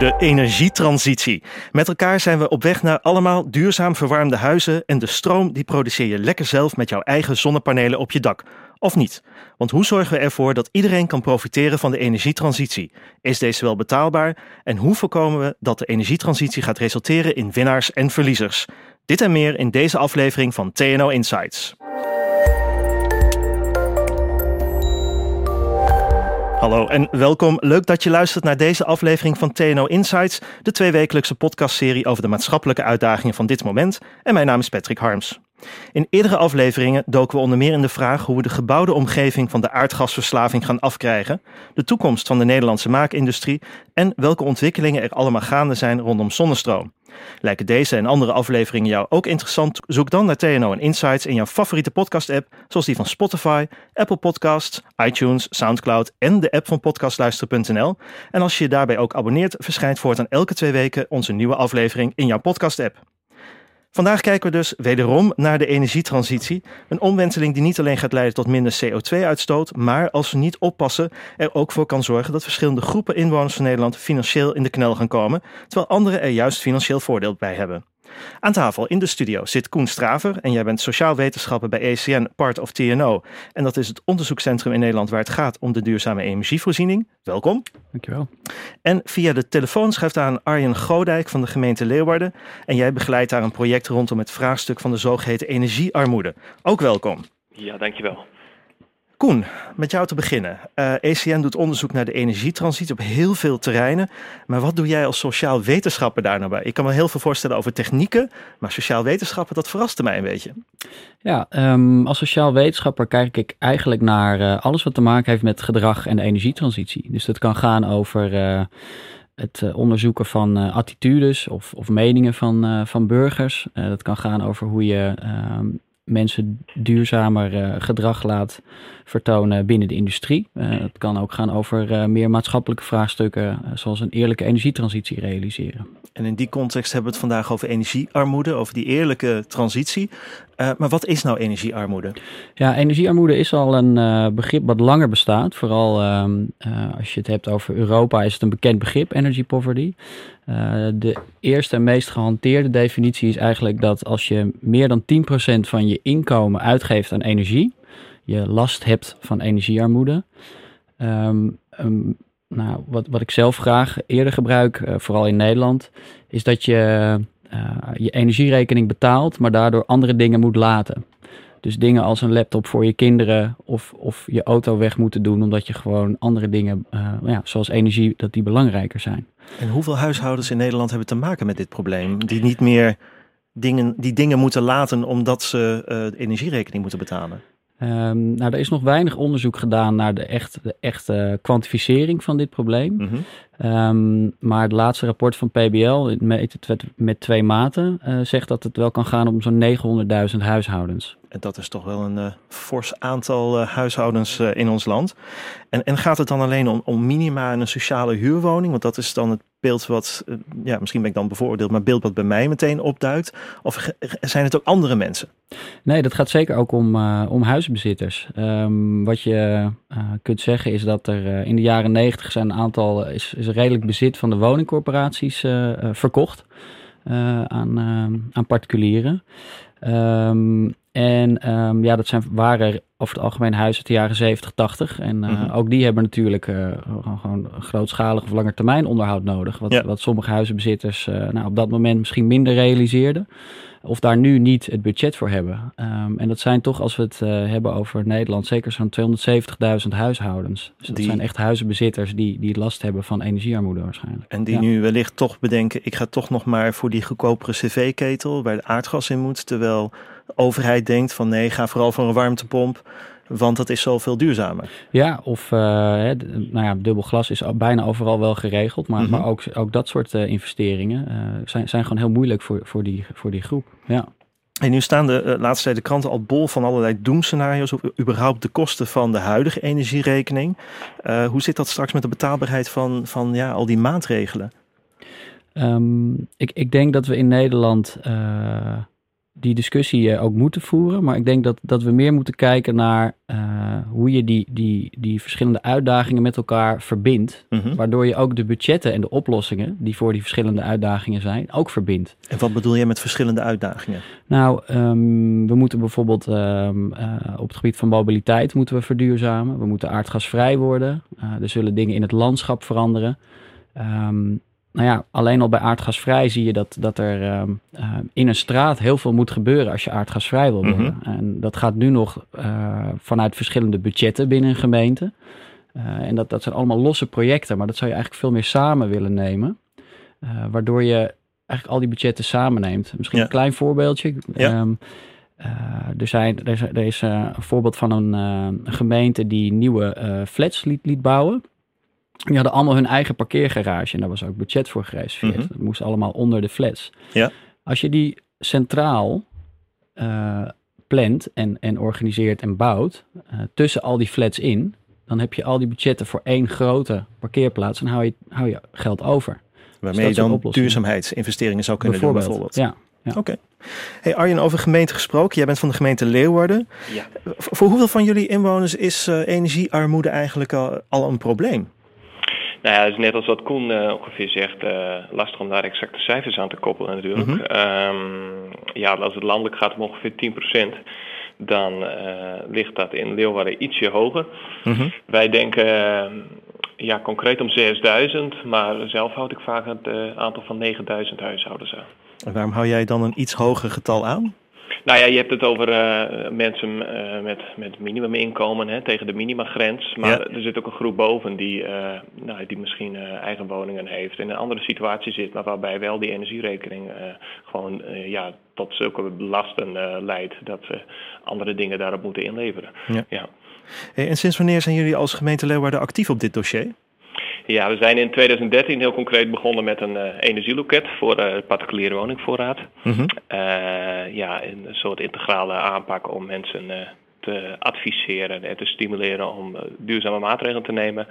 de energietransitie. Met elkaar zijn we op weg naar allemaal duurzaam verwarmde huizen en de stroom die produceer je lekker zelf met jouw eigen zonnepanelen op je dak. Of niet? Want hoe zorgen we ervoor dat iedereen kan profiteren van de energietransitie? Is deze wel betaalbaar? En hoe voorkomen we dat de energietransitie gaat resulteren in winnaars en verliezers? Dit en meer in deze aflevering van TNO Insights. Hallo en welkom. Leuk dat je luistert naar deze aflevering van TNO Insights, de tweewekelijkse podcastserie over de maatschappelijke uitdagingen van dit moment. En mijn naam is Patrick Harms. In eerdere afleveringen doken we onder meer in de vraag hoe we de gebouwde omgeving van de aardgasverslaving gaan afkrijgen, de toekomst van de Nederlandse maakindustrie en welke ontwikkelingen er allemaal gaande zijn rondom zonnestroom. Lijken deze en andere afleveringen jou ook interessant? Zoek dan naar TNO en Insights in jouw favoriete podcast-app, zoals die van Spotify, Apple Podcasts, iTunes, Soundcloud en de app van podcastluisteren.nl. En als je je daarbij ook abonneert, verschijnt voortaan elke twee weken onze nieuwe aflevering in jouw podcast-app. Vandaag kijken we dus wederom naar de energietransitie. Een omwenteling die niet alleen gaat leiden tot minder CO2-uitstoot, maar als we niet oppassen, er ook voor kan zorgen dat verschillende groepen inwoners van Nederland financieel in de knel gaan komen, terwijl anderen er juist financieel voordeel bij hebben. Aan tafel in de studio zit Koen Straver en jij bent sociaal wetenschapper bij ECN, part of TNO. En dat is het onderzoekscentrum in Nederland waar het gaat om de duurzame energievoorziening. Welkom. Dankjewel. En via de telefoon schrijft aan Arjen Godijk van de gemeente Leeuwarden. En jij begeleidt daar een project rondom het vraagstuk van de zogeheten energiearmoede. Ook welkom. Ja, dankjewel. Koen, met jou te beginnen. Uh, eh, ECN doet onderzoek naar de energietransitie op heel veel terreinen. Maar wat doe jij als sociaal wetenschapper daar nou bij? Ik kan me heel veel voorstellen over technieken, maar sociaal wetenschapper, dat verraste mij een beetje. Ja, um, als sociaal wetenschapper kijk ik eigenlijk naar uh, alles wat te maken heeft met gedrag en de energietransitie. Dus dat kan gaan over uh, het onderzoeken van attitudes of, of meningen van, van burgers. dat kan gaan over hoe je um, mensen duurzamer uh, gedrag laat vertonen binnen de industrie. Uh, het kan ook gaan over uh, meer maatschappelijke vraagstukken, zoals een eerlijke energietransitie realiseren. En in die context hebben we het vandaag over energiearmoede, over die eerlijke transitie. Maar wat is nou energiearmoede? Ja, energiearmoede is al een begrip wat langer bestaat. Vooral ehm, als je het hebt over Europa is het een bekend begrip, energy poverty. De eerste en meest gehanteerde definitie is eigenlijk dat als je meer dan 10% van je inkomen uitgeeft aan energie, je last hebt van energiearmoede. Um, nou, wat, wat ik zelf graag eerder gebruik, vooral in Nederland, is dat je uh, je energierekening betaalt, maar daardoor andere dingen moet laten. Dus dingen als een laptop voor je kinderen of, of je auto weg moeten doen, omdat je gewoon andere dingen, uh, ja, zoals energie, dat die belangrijker zijn. En hoeveel huishoudens in Nederland hebben te maken met dit probleem? Die niet meer dingen, die dingen moeten laten omdat ze uh, de energierekening moeten betalen? Um, nou, er is nog weinig onderzoek gedaan naar de, echt, de echte kwantificering van dit probleem. Mm -hmm. Um, maar het laatste rapport van PBL, met, met twee maten, uh, zegt dat het wel kan gaan om zo'n 900.000 huishoudens. En dat is toch wel een uh, fors aantal uh, huishoudens in ons land. En, en gaat het dan alleen om, om minima en een sociale huurwoning? Want dat is dan het beeld wat, ja, misschien ben ik dan bevoordeeld, maar beeld wat bij mij meteen opduikt. Of zijn het ook andere mensen? Nee, dat gaat zeker ook om, om huisbezitters. Um, wat je kunt zeggen is dat er in de jaren negentig zijn een aantal, is, is redelijk bezit van de woningcorporaties verkocht aan, aan particulieren. Um, en um, ja, dat zijn, waren over het algemeen huizen uit de jaren 70, 80. En uh, mm -hmm. ook die hebben natuurlijk uh, gewoon grootschalig of langetermijn onderhoud nodig. Wat, ja. wat sommige huizenbezitters uh, nou, op dat moment misschien minder realiseerden. Of daar nu niet het budget voor hebben. Um, en dat zijn toch, als we het hebben over Nederland, zeker zo'n 270.000 huishoudens. Dus dat die... zijn echt huizenbezitters die, die last hebben van energiearmoede waarschijnlijk. En die ja. nu wellicht toch bedenken, ik ga toch nog maar voor die goedkopere cv-ketel waar de aardgas in moet. Terwijl de overheid denkt van nee, ga vooral voor een warmtepomp. Want dat is zoveel duurzamer. Ja, of uh, hè, nou ja, dubbel glas is bijna overal wel geregeld. Maar, mm -hmm. maar ook, ook dat soort uh, investeringen uh, zijn, zijn gewoon heel moeilijk voor, voor, die, voor die groep. Ja. En nu staan de uh, laatste tijd de kranten al bol van allerlei doemscenario's op überhaupt de kosten van de huidige energierekening. Uh, hoe zit dat straks met de betaalbaarheid van, van ja, al die maatregelen? Um, ik, ik denk dat we in Nederland uh, die discussie ook moeten voeren. Maar ik denk dat, dat we meer moeten kijken naar hoe je die, die, die verschillende uitdagingen met elkaar verbindt. Mhm. Waardoor je ook de budgetten en de oplossingen die voor die verschillende uitdagingen zijn, ook verbindt. En wat bedoel je met verschillende uitdagingen? Nou, ehm, we moeten bijvoorbeeld ehm, eh, op het gebied van mobiliteit moeten we verduurzamen. We moeten aardgasvrij worden. Eh, er zullen dingen in het landschap veranderen. Ehm, nou ja, alleen al bij aardgasvrij zie je dat, dat er ehm, eh, in een straat heel veel moet gebeuren als je aardgasvrij wil worden. En dat gaat nu nog eh, vanuit verschillende budgetten binnen een gemeente. Eh, en dat, dat zijn allemaal losse projecten, maar dat zou je eigenlijk veel meer samen willen nemen. Waardoor je eigenlijk al die budgetten samen neemt. Misschien Ja. een klein voorbeeldje. Ja. Ehm, eh, er, zijn, er is, er is een voorbeeld van een, een gemeente die nieuwe flats liet, liet bouwen. Die hadden allemaal hun eigen parkeergarage en daar was ook budget voor gereserveerd. Mhm. Dat moest allemaal onder de flats. Ja. Als je die centraal eh, plant en, en organiseert en bouwt eh, tussen al die flats in, dan heb je al die budgetten voor één grote parkeerplaats en hou je, hou je geld over. Waarmee dat je dan duurzaamheidsinvesteringen zou kunnen doen bijvoorbeeld. Ja. Oké. Hey Arjen, over gemeente gesproken. Jij bent van de gemeente Leeuwarden. Ja. Voor hoeveel van jullie inwoners is eh, energiearmoede eigenlijk al, al een probleem? Nou ja, het is net als wat Koen eh, ongeveer zegt, eh, lastig om daar exacte cijfers aan te koppelen natuurlijk. Mhm. Ehm, ja, als het landelijk gaat om ongeveer 10%, dan eh, ligt dat in Leeuwarden ietsje hoger. Mhm. Wij denken ja, concreet om 6000, maar zelf houd ik vaak het aantal van 9000 huishoudens aan. En waarom hou jij dan een iets hoger getal aan? Nou ja, je hebt het over eh, mensen eh, met, met minimuminkomen hè, tegen de minimagrens. Maar Ja. er zit ook een groep boven die, eh, nou, die misschien eigen woningen heeft. En in een andere situatie zit, maar waarbij wel die energierekening gewoon ja, tot zulke belasten eh, leidt dat ze andere dingen daarop moeten inleveren. Ja. Ja. Hey, en sinds wanneer zijn jullie als gemeente Leeuwarden actief op dit dossier? Ja, we zijn in 2013 heel concreet begonnen met een eh, energieloket voor eh, particuliere woningvoorraad. Mhm. Eh, ja, een soort integrale aanpak om mensen te adviseren en te stimuleren om duurzame maatregelen te nemen.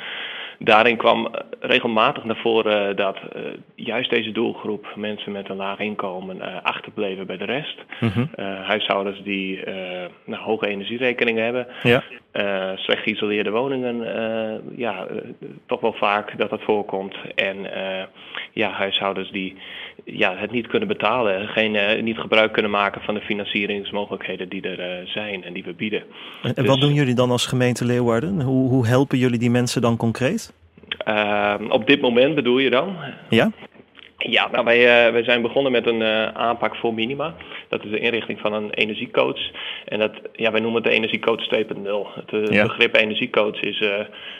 Daarin kwam eh, regelmatig naar voren dat eh, juist deze doelgroep, mensen met een laag inkomen, eh, achterbleven bij de rest. Eh, huishoudens die eh, nou, hoge energierekeningen hebben, Ja. eh, slecht geïsoleerde woningen, eh, ja, eh, toch wel vaak dat dat voorkomt. En eh, ja, huishoudens die ja, het niet kunnen betalen, geen, eh, niet gebruik kunnen maken van de financieringsmogelijkheden die er eh, zijn en die we bieden. En, en Dus- wat doen jullie dan als gemeente Leeuwarden? Hoe, hoe helpen jullie die mensen dan concreet? Eh, op dit moment bedoel je dan? Ja? Ja, nou wij, eh, wij zijn begonnen met een eh, aanpak voor minima. Dat is de inrichting van een energiecoach. En dat, ja, wij noemen het de energiecoach 2.0. Het eh, Ja. begrip energiecoach is,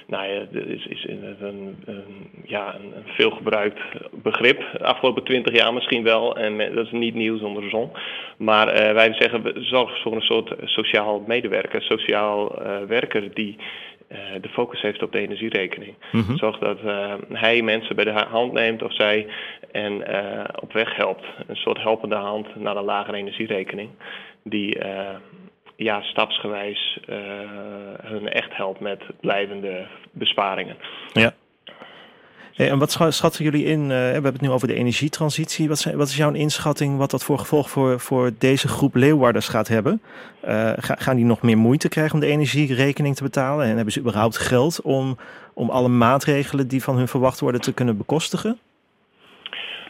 nou ja, is, is een, een, ja, een, veelgebruikt begrip. De afgelopen twintig jaar misschien wel. En dat is niet nieuws onder de zon. Maar wij zeggen, we zorgen voor een soort sociaal medewerker, sociaal werker die de focus heeft op de energierekening. Mhm. Zorg dat eh, hij mensen bij de ha- hand neemt of zij en eh, op weg helpt. Een soort helpende hand naar een lagere energierekening. Die eh, ja, stapsgewijs eh, hun echt helpt met blijvende besparingen. Ja. En wat scha- schatten jullie in? eh, we hebben het nu over de energietransitie. Wat, zijn, wat is jouw inschatting wat dat voor gevolg voor, voor deze groep Leeuwarders gaat hebben? Eh, ga- gaan die nog meer moeite krijgen om de energierekening te betalen? En hebben ze überhaupt geld om, om alle maatregelen die van hun verwacht worden te kunnen bekostigen?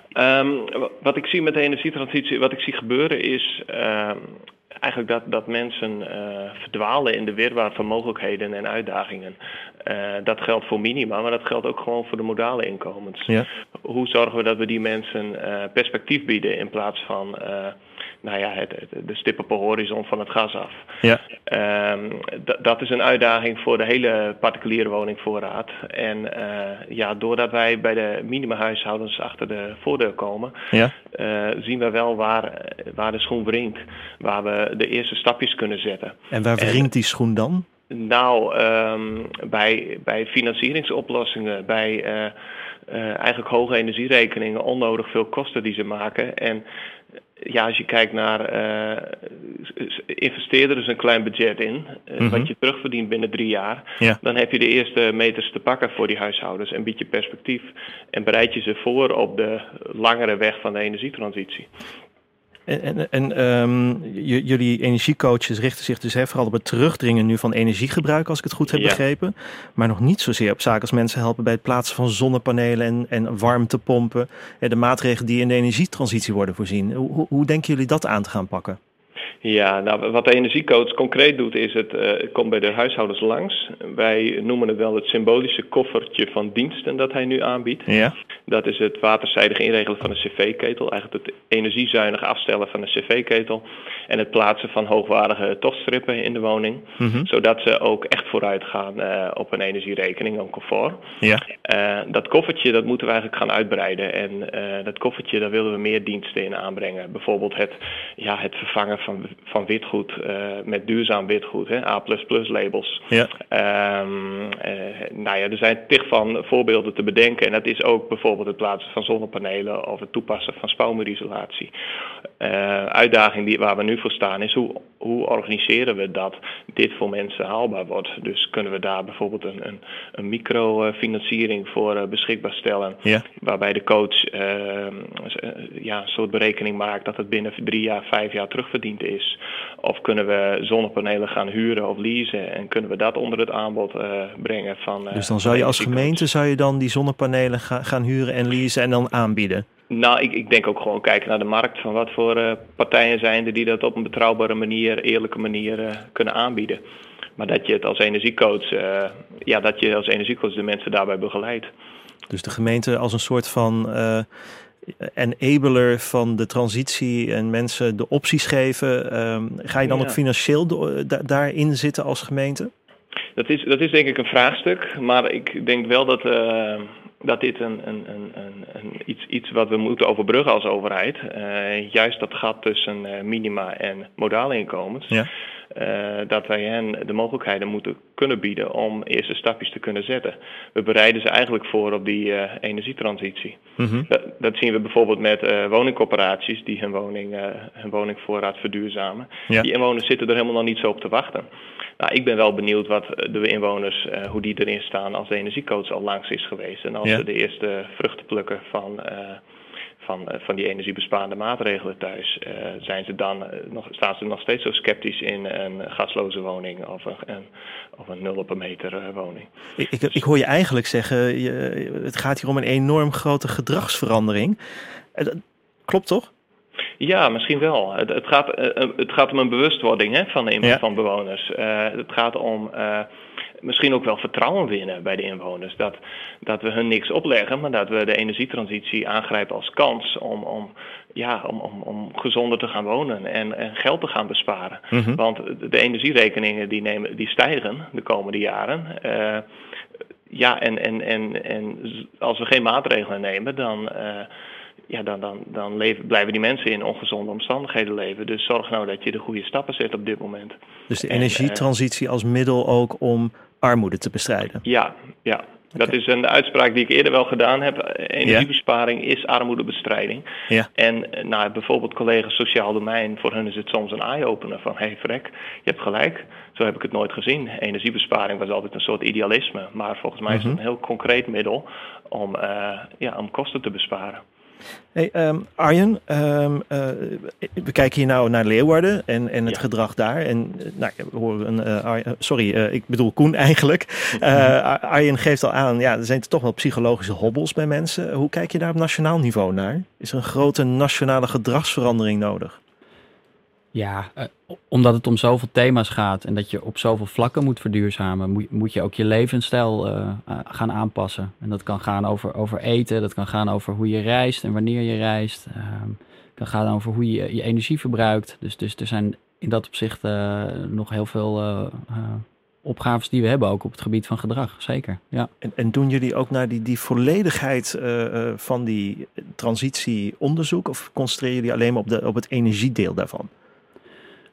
Ehm, wa- wat ik zie met de energietransitie, wat ik zie gebeuren is ehm, eigenlijk dat, dat mensen eh, verdwalen in de wirwar van mogelijkheden en uitdagingen. Eh, dat geldt voor minima, maar dat geldt ook gewoon voor de modale inkomens. Ja. Hoe zorgen we dat we die mensen eh, perspectief bieden in plaats van nou ja, het, het- de stip op de horizon van het gas af? Ja. Ehm, dat is een uitdaging voor de hele particuliere woningvoorraad. En eh, ja, doordat wij bij de minimahuishoudens achter de voordeur komen, Ja. eh, zien we wel waar, waar de schoen wringt. Waar we de eerste stapjes kunnen zetten. En waar En- wringt die schoen dan? Nou, ehm, bij, bij financieringsoplossingen, bij eh, eh, eigenlijk hoge energierekeningen, onnodig veel kosten die ze maken. En ja, als je kijkt naar eh investeer er dus een klein budget in, eh, Mhm. wat je terugverdient binnen drie jaar, Ja. dan heb je de eerste meters te pakken voor die huishoudens en bied je perspectief en bereid je ze voor op de langere weg van de energietransitie. En, en, um, jullie energiecoaches richten zich dus hè, vooral op het terugdringen nu van energiegebruik, als ik het goed heb begrepen. Maar nog niet zozeer op zaken als mensen helpen bij het plaatsen van zonnepanelen en, en warmtepompen. De maatregelen die in de energietransitie worden voorzien. Hoe, hoe denken jullie dat aan te gaan pakken? Ja, nou, wat de energiecoach concreet doet is het uh, komt bij de huishoudens langs. Wij noemen het wel het symbolische koffertje van diensten dat hij nu aanbiedt. Ja. Dat is het waterzijdig inregelen van een cv-ketel, eigenlijk het energiezuinig afstellen van een cv-ketel en het plaatsen van hoogwaardige tochtstrippen in de woning, Mhm. zodat ze ook echt vooruit gaan uh, op een energierekening, een comfort. Ja. Uh, dat koffertje dat moeten we eigenlijk gaan uitbreiden en dat koffertje daar willen we meer diensten in aanbrengen. Bijvoorbeeld het, ja, het vervangen van van witgoed uh, met duurzaam witgoed, hè, A++ labels. Ja. Um, uh, nou ja, er zijn tig van voorbeelden te bedenken en dat is ook bijvoorbeeld het plaatsen van zonnepanelen of het toepassen van spouwmuurisolatie. Uh, uitdaging die, waar we nu voor staan is hoe, hoe organiseren we dat dit voor mensen haalbaar wordt. Dus kunnen we daar bijvoorbeeld een, een, een microfinanciering voor beschikbaar stellen, ja. waarbij de coach ja, een soort berekening maakt dat het binnen drie jaar, vijf jaar terugverdiend is. Of kunnen we zonnepanelen gaan huren of leasen en kunnen we dat onder het aanbod brengen van. Dus dan zou je als gemeente zou je dan die zonnepanelen ga, gaan huren en leasen en dan aanbieden? Nou, ik, ik denk ook gewoon kijken naar de markt van wat voor uh, partijen zijn er die dat op een betrouwbare manier, eerlijke manier kunnen aanbieden. Maar dat je het als energiecoach, ja, dat je als energiecoach de mensen daarbij begeleidt. Dus de gemeente als een soort van enabler van de transitie en mensen de opties geven. Um, ga je dan Ja. ook financieel da- daarin zitten als gemeente? Dat is, dat is denk ik een vraagstuk, maar ik denk wel dat, uh, dat dit een, een, een, een, een iets, iets wat we moeten overbruggen als overheid. Uh, juist dat gat tussen uh, minima en modale inkomens. Ja. dat wij hen de mogelijkheden moeten kunnen bieden om eerste stapjes te kunnen zetten. We bereiden ze eigenlijk voor op die energietransitie. Mhm. Dat, dat, zien we bijvoorbeeld met woningcorporaties die hun, woning, hun woningvoorraad verduurzamen. Ja. Die inwoners zitten er helemaal nog niet zo op te wachten. Nou, ik ben wel benieuwd wat de inwoners, uh, hoe die erin staan als de energiecoach al langs is geweest. En als Ja. ze de eerste vruchten plukken van, uh, van, uh, van die energiebesparende maatregelen thuis, zijn ze dan, nog, staan ze nog steeds zo sceptisch in een gasloze woning of een, een of een nul op een meter woning. Ik, ik, ik, hoor je eigenlijk zeggen, je, het gaat hier om een enorm grote gedragsverandering. Klopt toch? Ja, misschien wel. Het, het, gaat, het gaat om een bewustwording hè, van de Ja. van bewoners. Uh, het gaat om uh, misschien ook wel vertrouwen winnen bij de inwoners. Dat, dat we hun niks opleggen, maar dat we de energietransitie aangrijpen als kans om, om, ja, om, om, om gezonder te gaan wonen en, en geld te gaan besparen. Mhm. Want de energierekeningen die, nemen, die stijgen de komende jaren. Uh, ja, en, en, en, en als we geen maatregelen nemen, dan ja, dan, dan, dan leven, blijven die mensen in ongezonde omstandigheden leven. Dus zorg nou dat je de goede stappen zet op dit moment. Dus de En, energietransitie als middel ook om armoede te bestrijden. Ja, ja. Dat is een uitspraak die ik eerder wel gedaan heb. Energiebesparing is armoedebestrijding. Ja. En eh, nou, bijvoorbeeld collega's sociaal domein, voor hun is het soms een eye-opener van hé hey, vrek, je hebt gelijk, zo heb ik het nooit gezien. Energiebesparing was altijd een soort idealisme, maar volgens mij is het Mhm. een heel concreet middel om, uh, ja, om kosten te besparen. Hey, um, Arjen, um, uh, we kijken hier nou naar Leeuwarden en, en het Ja. gedrag daar. En nou, we horen een, uh, Arjen, sorry, uh, ik bedoel Koen eigenlijk. Arjen geeft al aan, ja, er zijn toch wel psychologische hobbels bij mensen. Hoe kijk je daar op nationaal niveau naar? Is er een grote nationale gedragsverandering nodig? Ja, uh, omdat het om zoveel thema's gaat en dat je op zoveel vlakken moet verduurzamen, moet, je ook je levensstijl uh, uh, gaan aanpassen. En dat kan gaan over, over eten, dat kan gaan over hoe je reist en wanneer je reist. Het kan gaan over hoe je je energie verbruikt. Dus, dus er zijn in dat opzicht nog heel veel opgaves die we hebben, ook op het gebied van gedrag. Zeker, ja. En, en doen jullie ook naar die, die volledigheid van die transitie onderzoek? Of concentreer jullie alleen maar op, de, op het energiedeel daarvan?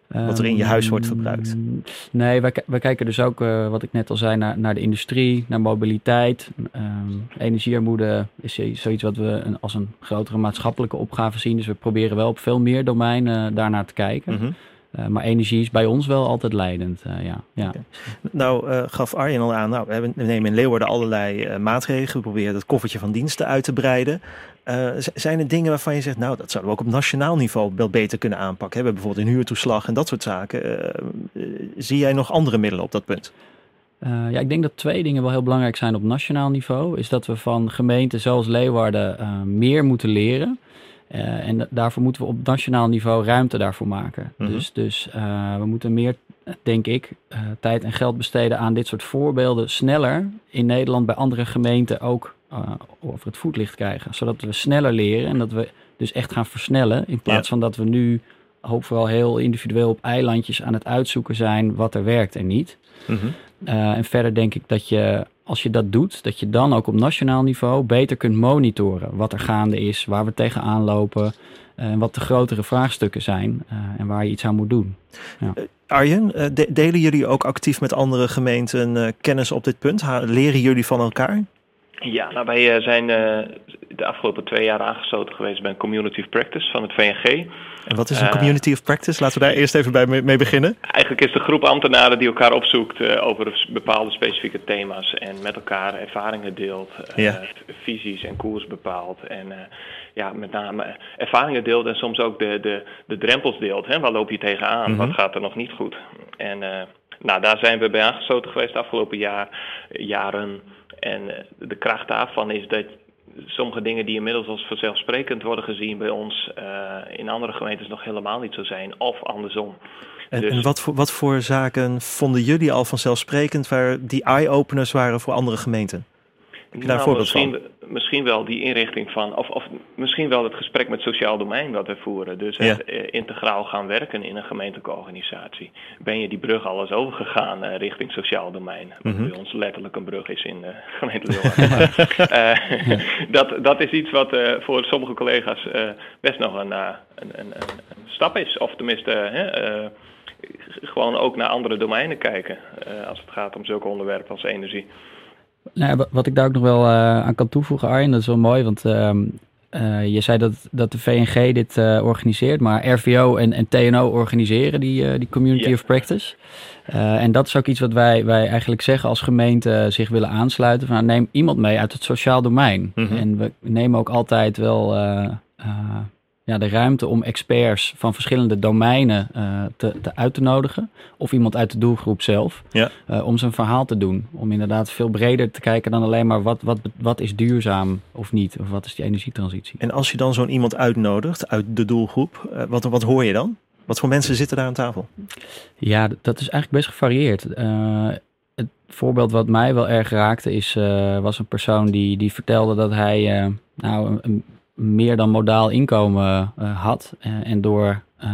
Wat er in je huis wordt verbruikt? Um, nee, wij, wij, kijken dus ook, uh, wat ik net al zei, naar, naar de industrie, naar mobiliteit. Um, energiearmoede is zoiets wat we een, als een grotere maatschappelijke opgave zien. Dus we proberen wel op veel meer domeinen daarnaar te kijken. Mm -hmm. Maar energie is bij ons wel altijd leidend. ja. Ja. Nou gaf Arjen al aan, nou, we nemen in Leeuwarden allerlei maatregelen. We proberen het koffertje van diensten uit te breiden. zijn er dingen waarvan je zegt, nou dat zouden we ook op nationaal niveau wel beter kunnen aanpakken? We hebben bijvoorbeeld een huurtoeslag en dat soort zaken. zie jij nog andere middelen op dat punt? Uh, ja, ik denk dat twee dingen wel heel belangrijk zijn op nationaal niveau. Is dat we van gemeenten zoals Leeuwarden uh, meer moeten leren. Uh, en daarvoor moeten we op nationaal niveau ruimte daarvoor maken. Mm -hmm. Dus, dus we moeten meer, denk ik, tijd en geld besteden aan dit soort voorbeelden. Sneller in Nederland bij andere gemeenten ook over het voetlicht krijgen. Zodat we sneller leren en dat we dus echt gaan versnellen. In plaats ja. van dat we nu hoop vooral heel individueel op eilandjes aan het uitzoeken zijn wat er werkt en niet. Mm -hmm. Uh, en verder denk ik dat je, als je dat doet, dat je dan ook op nationaal niveau beter kunt monitoren wat er gaande is, waar we tegenaan lopen en uh, wat de grotere vraagstukken zijn uh, en waar je iets aan moet doen. Ja. Arjen, de delen jullie ook actief met andere gemeenten kennis op dit punt? Leren jullie van elkaar? Ja, nou, wij zijn de afgelopen twee jaar aangesloten geweest bij een Community of Practice van het VNG. En wat is een Community of Practice? Laten we daar eerst even bij mee beginnen. Eigenlijk is de groep ambtenaren die elkaar opzoekt over bepaalde specifieke thema's en met elkaar ervaringen deelt, ja. visies en koers bepaalt. En ja, met name ervaringen deelt en soms ook de, de, de drempels deelt. Hè? Waar loop je tegenaan? Mm -hmm. Wat gaat er nog niet goed? En nou, daar zijn we bij aangesloten geweest de afgelopen jaar, jaren. En de kracht daarvan is dat sommige dingen die inmiddels als vanzelfsprekend worden gezien bij ons uh, in andere gemeentes nog helemaal niet zo zijn, of andersom. En, dus, en wat, voor, wat voor zaken vonden jullie al vanzelfsprekend waar die eye-openers waren voor andere gemeenten? Heb je daar nou, misschien, van? Misschien wel die inrichting van, of, of misschien wel het gesprek met sociaal domein wat we voeren. Dus het ja. uh, integraal gaan werken in een gemeentelijke organisatie. Ben je die brug al eens overgegaan uh, richting sociaal domein? Wat mm -hmm. bij ons letterlijk een brug is in de gemeente uh, dat, dat is iets wat voor sommige collega's best nog een, een, een, een, stap is. Of tenminste, gewoon ook naar andere domeinen kijken. als het gaat om zulke onderwerpen als energie. Nou, wat ik daar ook nog wel uh, aan kan toevoegen, Arjen, dat is wel mooi, want uh, uh, je zei dat, dat de VNG dit organiseert, maar RVO en, en TNO organiseren die, die Community of Practice. en dat is ook iets wat wij, wij eigenlijk zeggen als gemeente zich willen aansluiten. Van, nou, neem iemand mee uit het sociaal domein. Mm -hmm. En we nemen ook altijd wel ja, de ruimte om experts van verschillende domeinen uh, te, te uit te nodigen. Of iemand uit de doelgroep zelf. Ja. Uh, om zijn verhaal te doen. Om inderdaad veel breder te kijken dan alleen maar wat, wat, wat is duurzaam of niet. Of wat is die energietransitie. En als je dan zo'n iemand uitnodigt uit de doelgroep. Uh, wat, wat hoor je dan? Wat voor mensen zitten daar aan tafel? Ja, dat is eigenlijk best gevarieerd. het voorbeeld wat mij wel erg raakte is, was een persoon die, die vertelde dat hij nou, een, meer dan modaal inkomen uh, had. Uh, en door uh,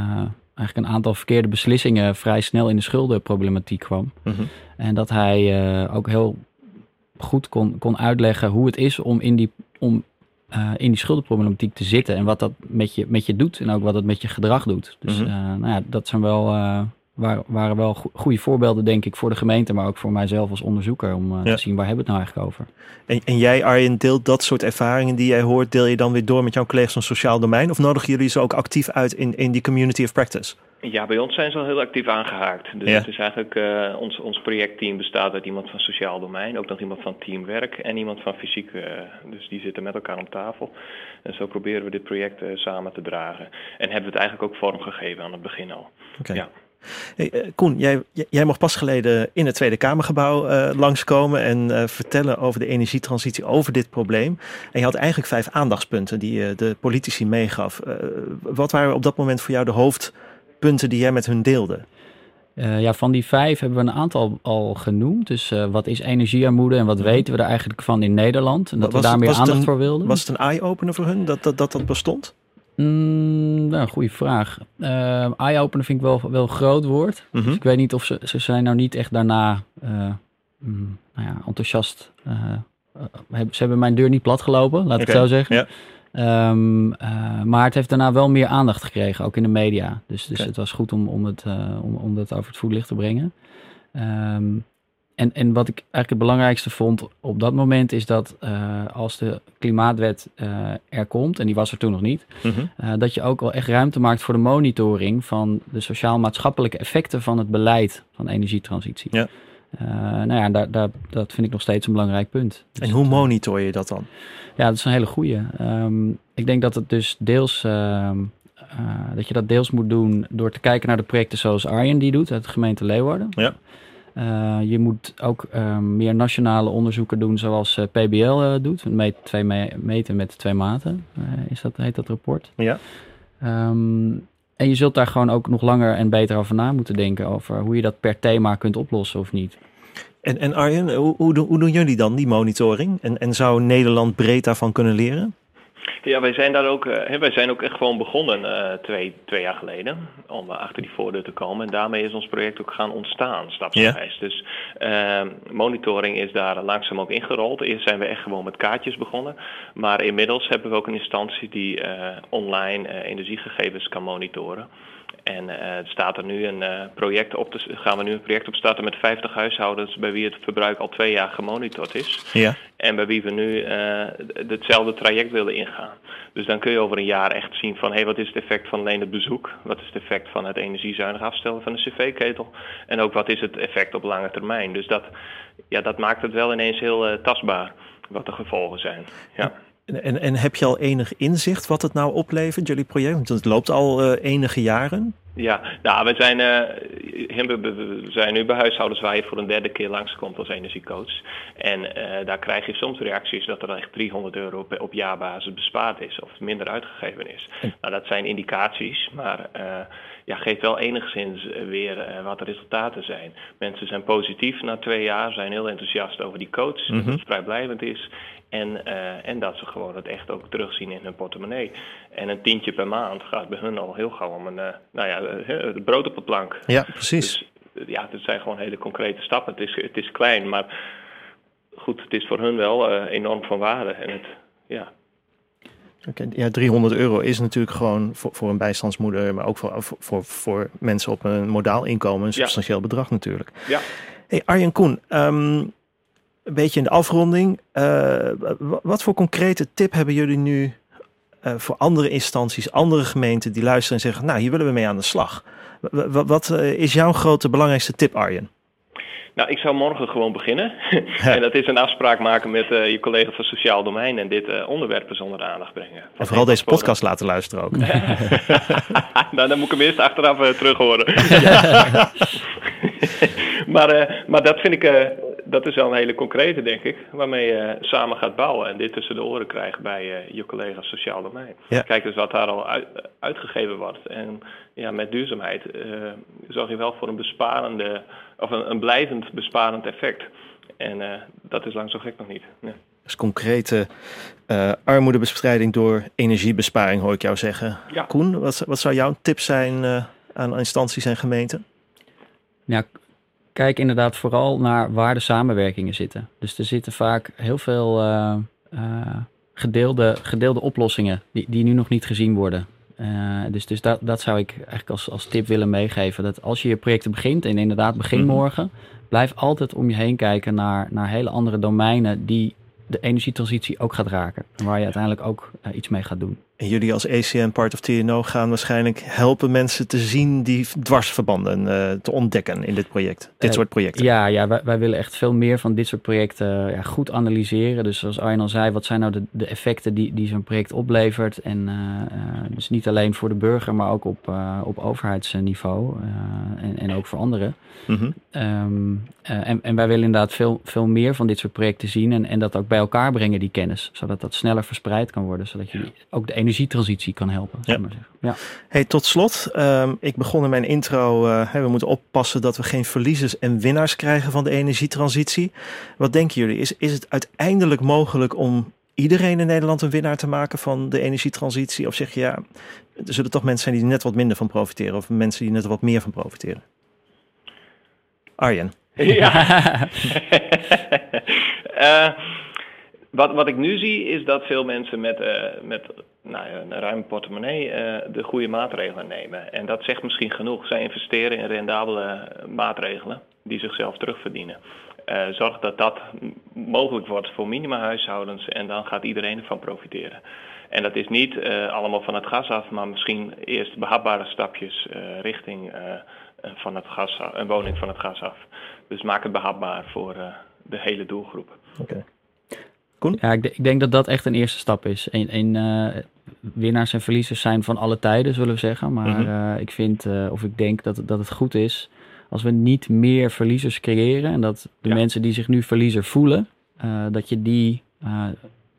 eigenlijk een aantal verkeerde beslissingen vrij snel in de schuldenproblematiek kwam. Mm -hmm. En dat hij ook heel goed kon, kon uitleggen hoe het is om in die, om, in die schuldenproblematiek te zitten. En wat dat met je, met je doet en ook wat het met je gedrag doet. Dus mm -hmm. nou ja, dat zijn wel waren, waren wel goede voorbeelden, denk ik, voor de gemeente, maar ook voor mijzelf als onderzoeker om uh, ja. te zien waar hebben we het nou eigenlijk over. En, en jij, Arjen, deelt dat soort ervaringen die jij hoort, deel je dan weer door met jouw collega's van sociaal domein? Of nodigen jullie ze ook actief uit in, in die community of practice? Ja, bij ons zijn ze al heel actief aangehaakt. Dus ja. het is eigenlijk, uh, ons, ons projectteam bestaat uit iemand van sociaal domein, ook nog iemand van teamwerk en iemand van fysiek. Uh, dus die zitten met elkaar om tafel. En zo proberen we dit project uh, samen te dragen. En hebben we het eigenlijk ook vormgegeven aan het begin al. Okay. Ja. Hey, uh, Koen, jij, jij mocht pas geleden in het Tweede Kamergebouw uh, langskomen en uh, vertellen over de energietransitie, over dit probleem. En je had eigenlijk vijf aandachtspunten die je de politici meegaf. wat waren op dat moment voor jou de hoofdpunten die jij met hun deelde? ja, van die vijf hebben we een aantal al genoemd. Dus wat is energiearmoede en wat mhm. weten we er eigenlijk van in Nederland? En dat was, we daar meer aandacht een, voor wilden. Was het een eye-opener voor hun dat dat, dat, dat bestond? Mm, nou, goede vraag. Uh, Eye-opener vind ik wel, wel een groot woord. Mm -hmm. Dus ik weet niet of ze, ze zijn nou niet echt daarna uh, mm, nou ja, enthousiast. Uh, ze hebben mijn deur niet platgelopen, laat okay. ik zo zeggen. Ja. Um, maar het heeft daarna wel meer aandacht gekregen, ook in de media. Dus, dus okay. het was goed om, om, het, om, om dat over het voetlicht te brengen. Um, en, en wat ik eigenlijk het belangrijkste vond op dat moment is dat uh, als de klimaatwet uh, er komt, en die was er toen nog niet, Mhm. uh, dat je ook wel echt ruimte maakt voor de monitoring van de sociaal-maatschappelijke effecten van het beleid van energietransitie. Ja. nou ja, daar, daar, dat vind ik nog steeds een belangrijk punt. Dus En hoe monitor je dat dan? Ja, dat is een hele goeie. Um, ik denk dat het dus deels. Uh, dat je dat deels moet doen door te kijken naar de projecten zoals Arjen die doet uit de gemeente Leeuwarden. Ja. Uh, je moet ook uh, meer nationale onderzoeken doen zoals uh, PBL doet. Meet, twee me meten met twee maten, is dat, heet dat rapport. Ja. Um, en je zult daar gewoon ook nog langer en beter over na moeten denken. Over hoe je dat per thema kunt oplossen of niet. En, en Arjen, hoe, hoe, hoe doen jullie dan die monitoring? En, en zou Nederland breed daarvan kunnen leren? Ja, wij zijn daar ook, uh, wij zijn ook echt gewoon begonnen uh, twee, twee jaar geleden om achter die voordeur te komen. En daarmee is ons project ook gaan ontstaan, stapsgewijs. Dus ehm, monitoring is daar langzaam ook ingerold. Eerst zijn we echt gewoon met kaartjes begonnen. Maar inmiddels hebben we ook een instantie die eh, online energiegegevens kan monitoren. En uh, staat er nu een uh, project op te, gaan we nu een project opstarten met 50 huishoudens bij wie het verbruik al twee jaar gemonitord is. Ja. En bij wie we nu uh, hetzelfde traject willen ingaan. Dus dan kun je over een jaar echt zien van hé, hey, wat is het effect van alleen het bezoek? Wat is het effect van het energiezuinig afstellen van de cv-ketel? En ook wat is het effect op lange termijn? Dus dat, ja, dat maakt het wel ineens heel tastbaar wat de gevolgen zijn. Ja. En, en heb je al enig inzicht wat het nou oplevert, jullie project? Want het loopt al uh, enige jaren. Ja, nou, we zijn, uh, we zijn nu bij huishoudens waar je voor een derde keer langskomt als energiecoach. En uh, daar krijg je soms reacties dat er echt 300 euro op, op jaarbasis bespaard is of minder uitgegeven is. Nou, dat zijn indicaties, maar uh, ja, geeft wel enigszins weer wat de resultaten zijn. Mensen zijn positief na twee jaar, zijn heel enthousiast over die coach, Mhm. dat het vrijblijvend is. En, uh, en dat ze gewoon het echt ook terugzien in hun portemonnee. En een tientje per maand gaat bij hun al heel gauw om een, uh, nou ja, uh, het brood op de plank. Ja, precies. Dus, ja, het zijn gewoon hele concrete stappen. Het is, het is klein, maar goed, het is voor hun wel uh, enorm van waarde. En het, ja. Okay, ja, 300 euro is natuurlijk gewoon voor, voor een bijstandsmoeder, maar ook voor, voor, voor, voor mensen op een modaal inkomen een substantieel ja. bedrag natuurlijk. Ja. Hey, Arjen Koen, um, een beetje in de afronding. Uh, wat voor concrete tip hebben jullie nu uh, voor andere instanties, andere gemeenten die luisteren en zeggen: Nou, hier willen we mee aan de slag? Wat uh, is jouw grote belangrijkste tip, Arjen? Nou, ik zou morgen gewoon beginnen. En dat is een afspraak maken met uh, je collega van Sociaal Domein en dit uh, onderwerp eens onder de aandacht brengen. En vooral deze podcast laten luisteren ook. nou, dan moet ik hem eerst achteraf uh, terug horen. maar, maar dat vind ik, dat is wel een hele concrete, denk ik, waarmee je samen gaat bouwen en dit tussen de oren krijgt bij je collega Sociaal Domein. Ja. Kijk dus wat daar al uit, uitgegeven wordt. En ja, met duurzaamheid zorg je wel voor een besparende of een, een blijvend besparend effect. En uh, dat is lang zo gek nog niet. Dus concrete uh, armoedebestrijding door energiebesparing, hoor ik jou zeggen. Ja. Koen, wat, wat zou jouw tip zijn uh, aan instanties en gemeenten? Ja, kijk inderdaad vooral naar waar de samenwerkingen zitten. Dus er zitten vaak heel veel gedeelde, gedeelde oplossingen die, die nu nog niet gezien worden. Uh, dus dus dat, dat zou ik eigenlijk als, als tip willen meegeven. Dat als je je projecten begint, en inderdaad begin -hmm. morgen, blijf altijd om je heen kijken naar, naar hele andere domeinen die de energietransitie ook gaat raken. En waar je uiteindelijk ook uh, iets mee gaat doen. En jullie als ACN Part of TNO gaan waarschijnlijk helpen mensen te zien die dwarsverbanden uh, te ontdekken in dit project. Dit uh, soort projecten. Ja, ja wij, wij, willen echt veel meer van dit soort projecten ja, goed analyseren. Dus zoals Arjen al zei, wat zijn nou de, de effecten die, die zo'n project oplevert? En uh, dus niet alleen voor de burger, maar ook op, op overheidsniveau en, en ook voor anderen. Mm -hmm. um, en, en wij willen inderdaad veel, veel meer van dit soort projecten zien en, en dat ook bij elkaar brengen, die kennis. Zodat dat sneller verspreid kan worden, zodat je ook de energietransitie kan helpen. Ja. Maar zeggen. Ja. Hey, tot slot, um, ik begon in mijn intro, uh, hey, we moeten oppassen dat we geen verliezers en winnaars krijgen van de energietransitie. Wat denken jullie? Is, is het uiteindelijk mogelijk om iedereen in Nederland een winnaar te maken van de energietransitie? Of zeg je ja, er zullen toch mensen zijn die er net wat minder van profiteren of mensen die net wat meer van profiteren? Arjen. Ja. uh, wat, wat ik nu zie is dat veel mensen met, uh, met nou een ruime portemonnee uh, de goede maatregelen nemen. En dat zegt misschien genoeg. Zij investeren in rendabele maatregelen die zichzelf terugverdienen. zorg dat dat mogelijk wordt voor minimahuishoudens en dan gaat iedereen ervan profiteren. En dat is niet allemaal van het gas af, maar misschien eerst behapbare stapjes richting van het gas, een woning van het gas af. Dus maak het behapbaar voor de hele doelgroep. Oké. Ja, ik, ik, denk dat dat echt een eerste stap is. Een, een uh, winnaars en verliezers zijn van alle tijden, zullen we zeggen. Maar mhm. eh, ik vind, uh, of ik denk dat, dat het goed is als we niet meer verliezers creëren. En dat de mensen die zich nu verliezer voelen, dat je die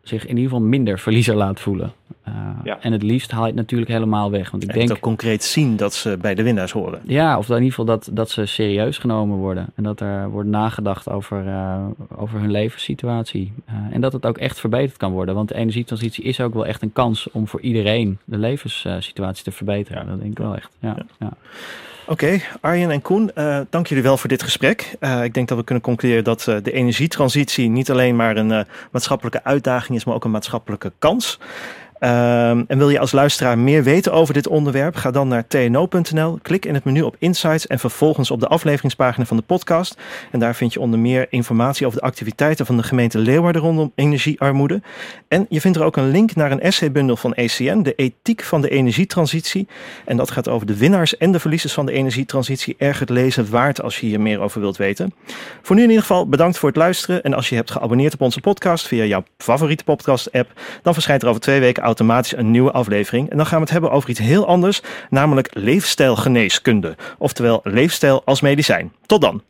zich in ieder geval minder verliezer laat voelen. Uh, En het liefst haal je het natuurlijk helemaal weg. Want ik en denk ook concreet zien dat ze bij de winnaars horen. Ja, of in ieder geval dat, dat ze serieus genomen worden. En dat er wordt nagedacht over, uh, over hun levenssituatie. Uh, en dat het ook echt verbeterd kan worden. Want de energietransitie is ook wel echt een kans om voor iedereen de levenssituatie te verbeteren. Ja. Dat denk ik wel echt. ja. ja. Oké, Arjen en Koen, uh, dank jullie wel voor dit gesprek. Uh, ik denk dat we kunnen concluderen dat uh, de energietransitie niet alleen maar een maatschappelijke uitdaging is, maar ook een maatschappelijke kans. Um, en wil je als luisteraar meer weten over dit onderwerp? Ga dan naar tno.nl, klik in het menu op Insights en vervolgens op de afleveringspagina van de podcast. En daar vind je onder meer informatie over de activiteiten van de gemeente Leeuwarden rondom energiearmoede. En je vindt er ook een link naar een essaybundel van ECN, de ethiek van de energietransitie. En dat gaat over de winnaars en de verliezers van de energietransitie. Erg het lezen waard als je hier meer over wilt weten. Voor nu in ieder geval bedankt voor het luisteren. En als je hebt geabonneerd op onze podcast via jouw favoriete podcast-app, dan verschijnt er over twee weken automatisch een nieuwe aflevering. En dan gaan we het hebben over iets heel anders, namelijk leefstijlgeneeskunde. Oftewel leefstijl als medicijn. Tot dan.